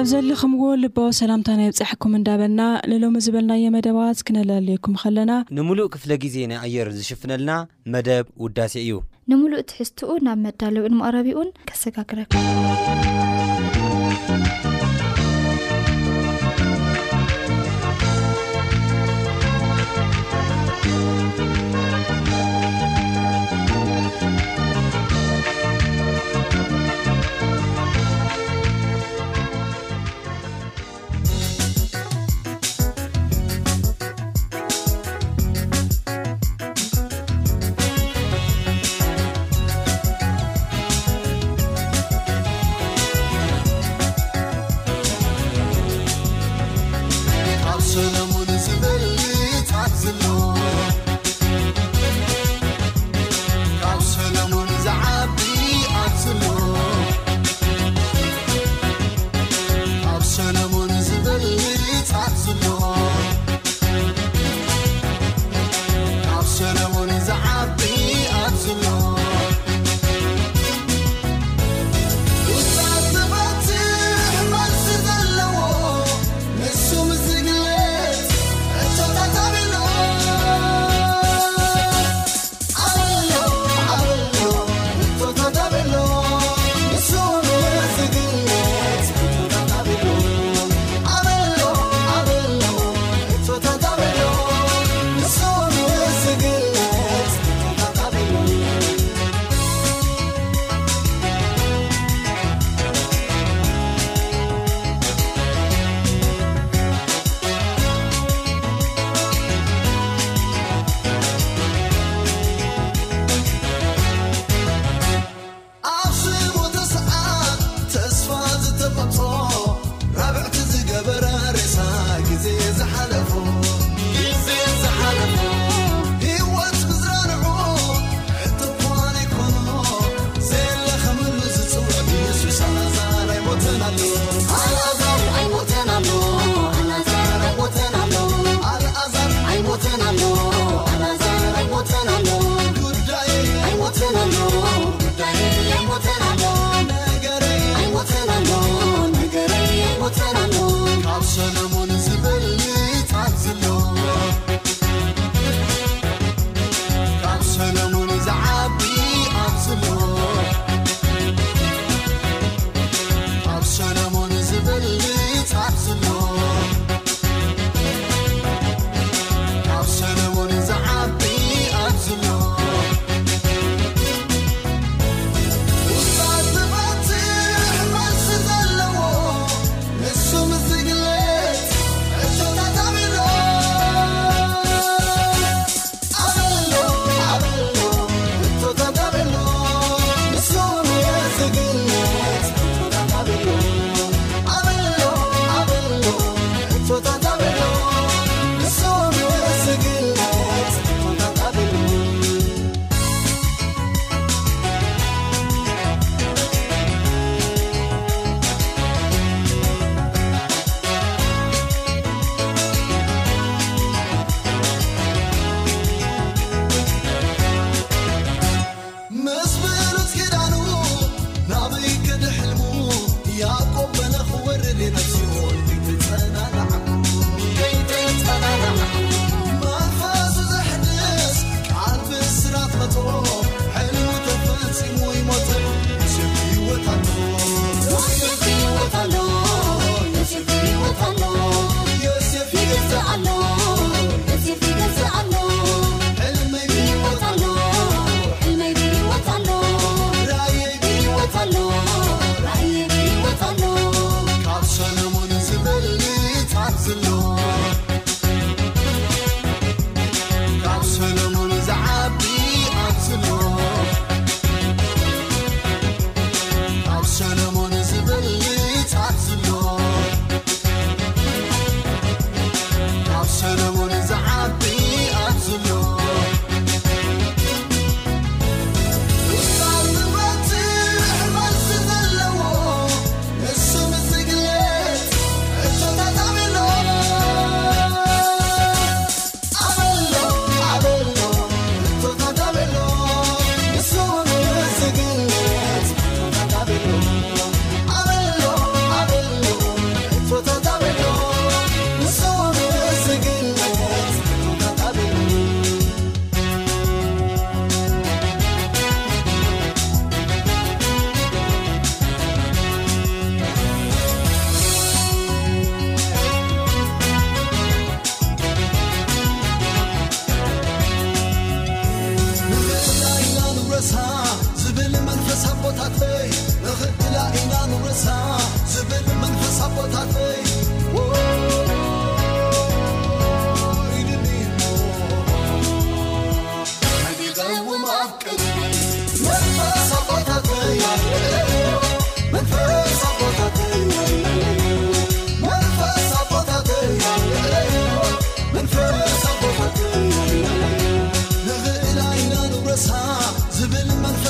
ኣብ ዘለኹምዎ ልባቦ ሰላምታ ናይ ብፃሕኩም እንዳበልና ንሎሚ ዝበልናየ መደባት ክነለለየኩም ከለና ንሙሉእ ክፍለ ግዜ ናይ ኣየር ዝሽፍነልና መደብ ውዳሴ እዩ ንምሉእ ትሕዝትኡ ናብ መዳለዊ ንምቕረቢኡን ከሰጋግረኩም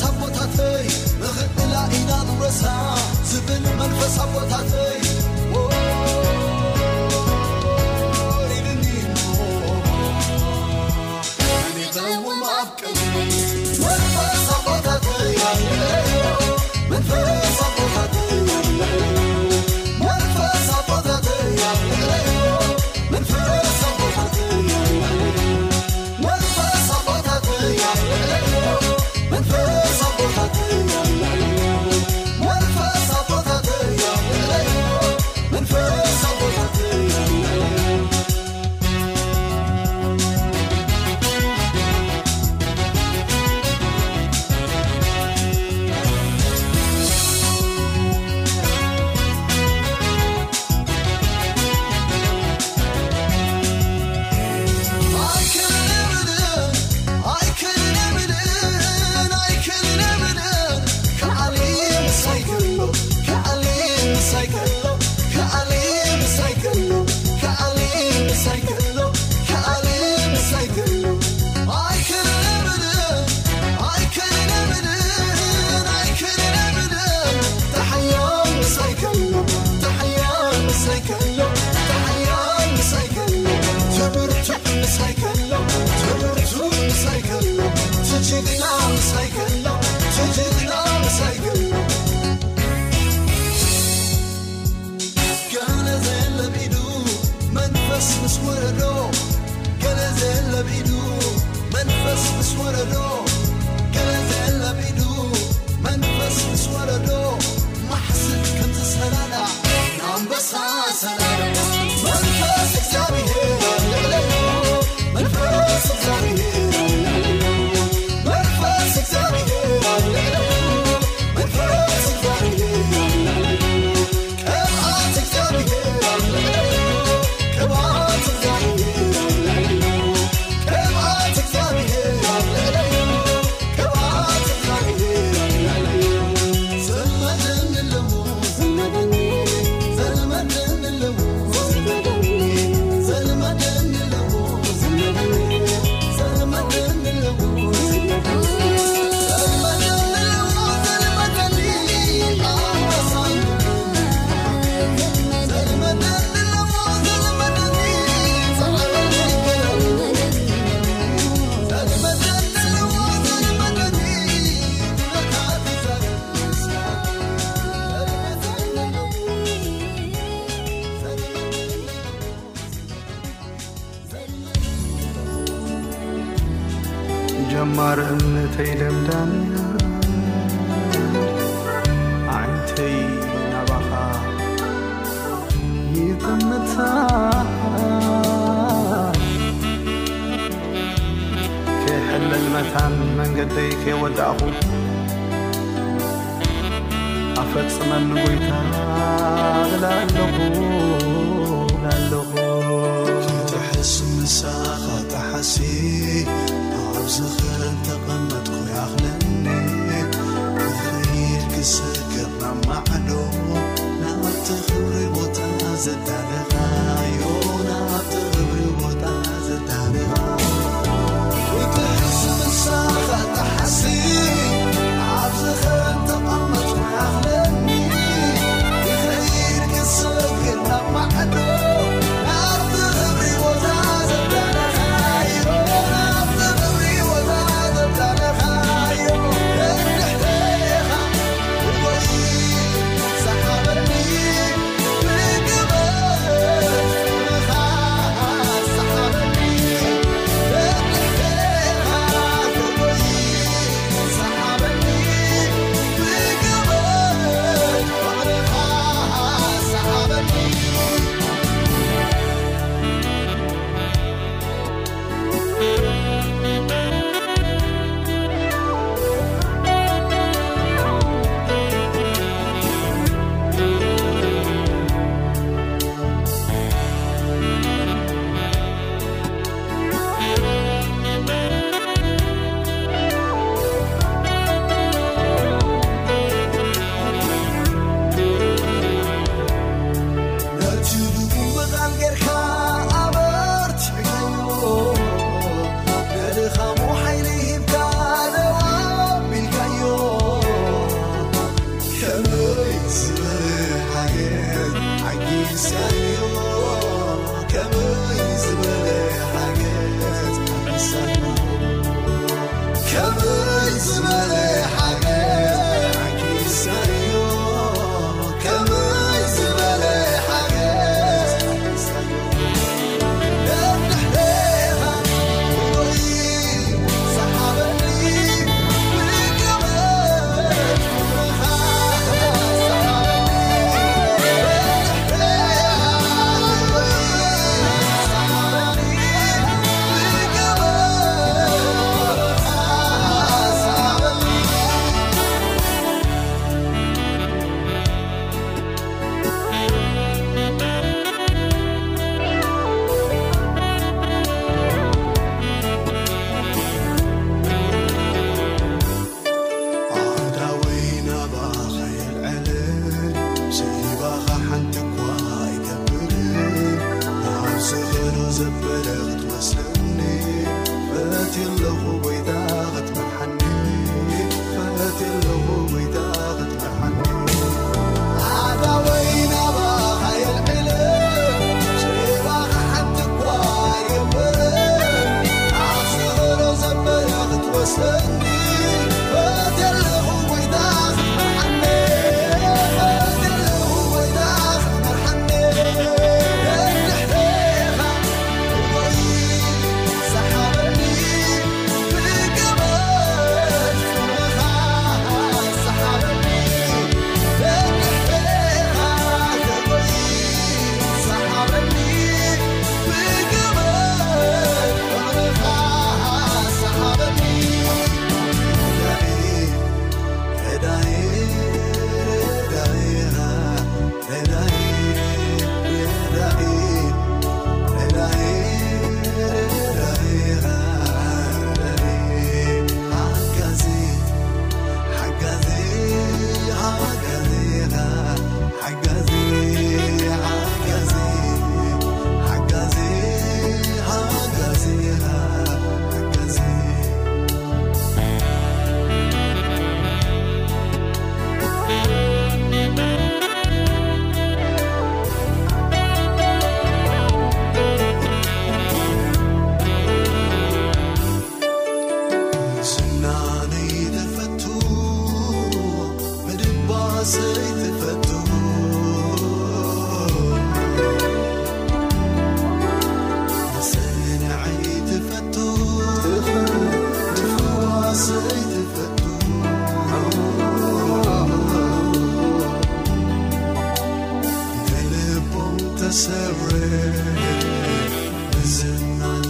تي مغ إل إنضرس زل منفسبتتي tdama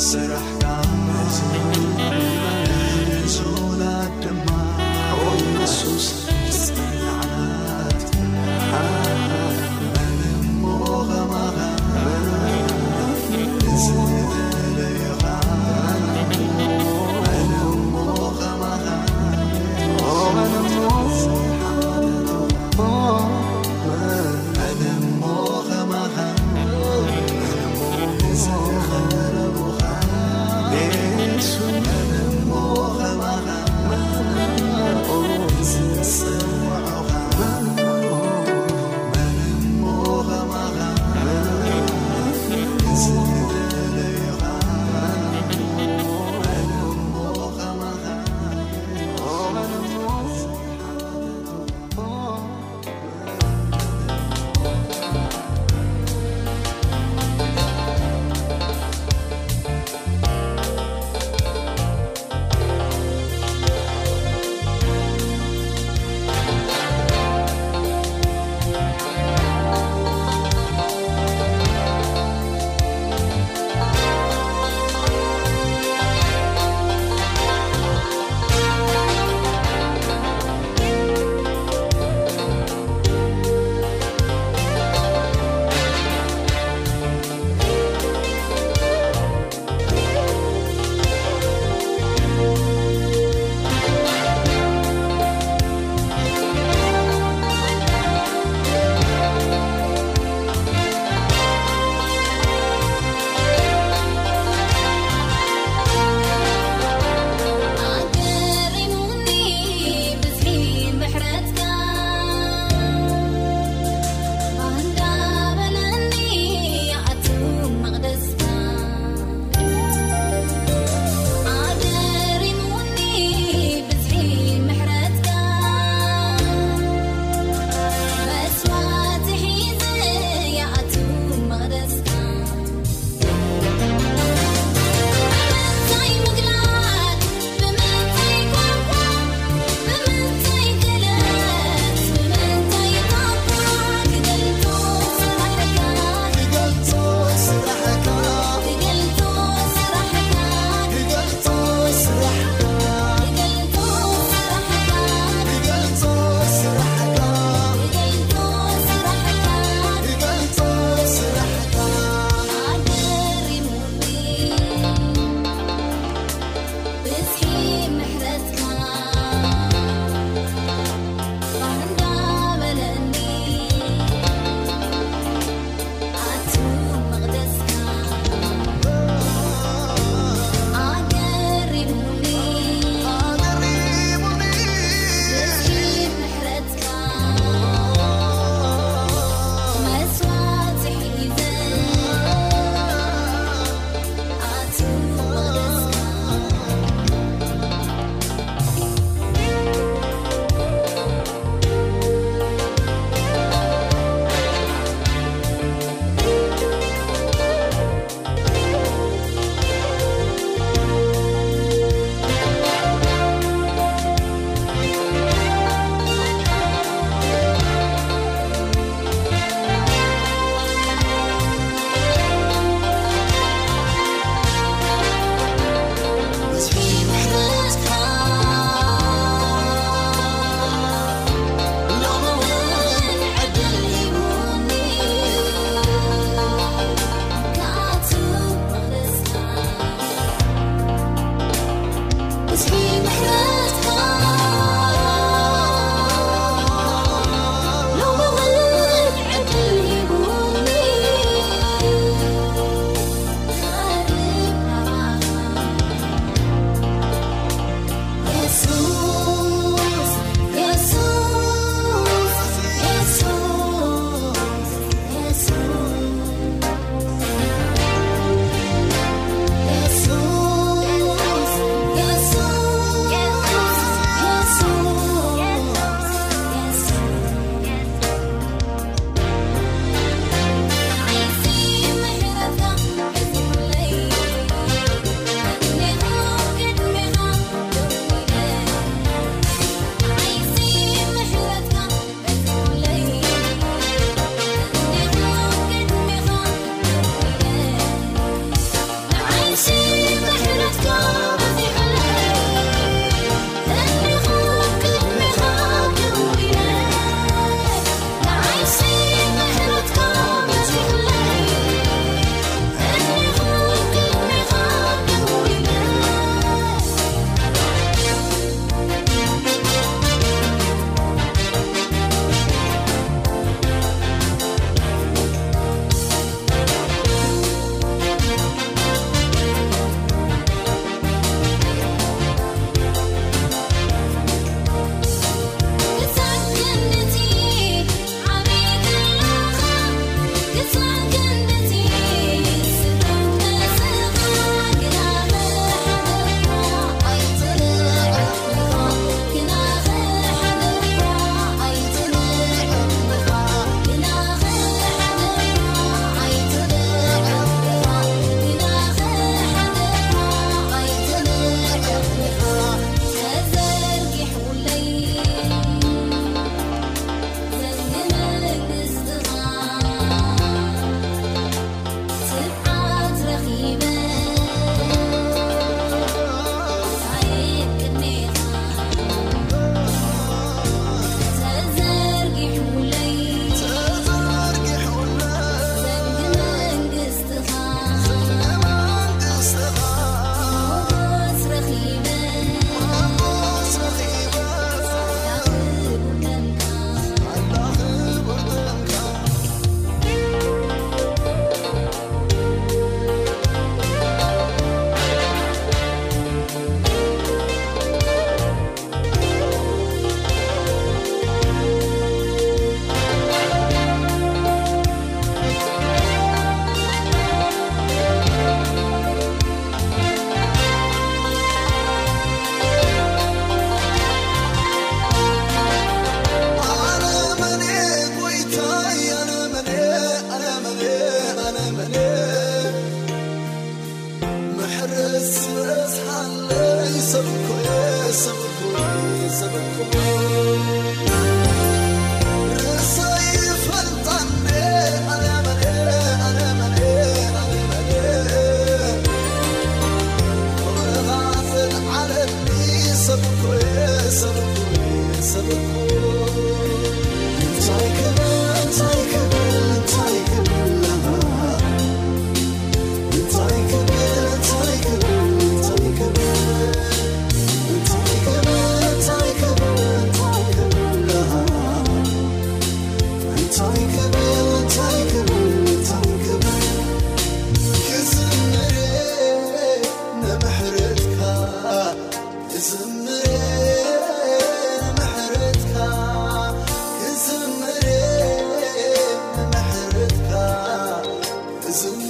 سرح سب سب ز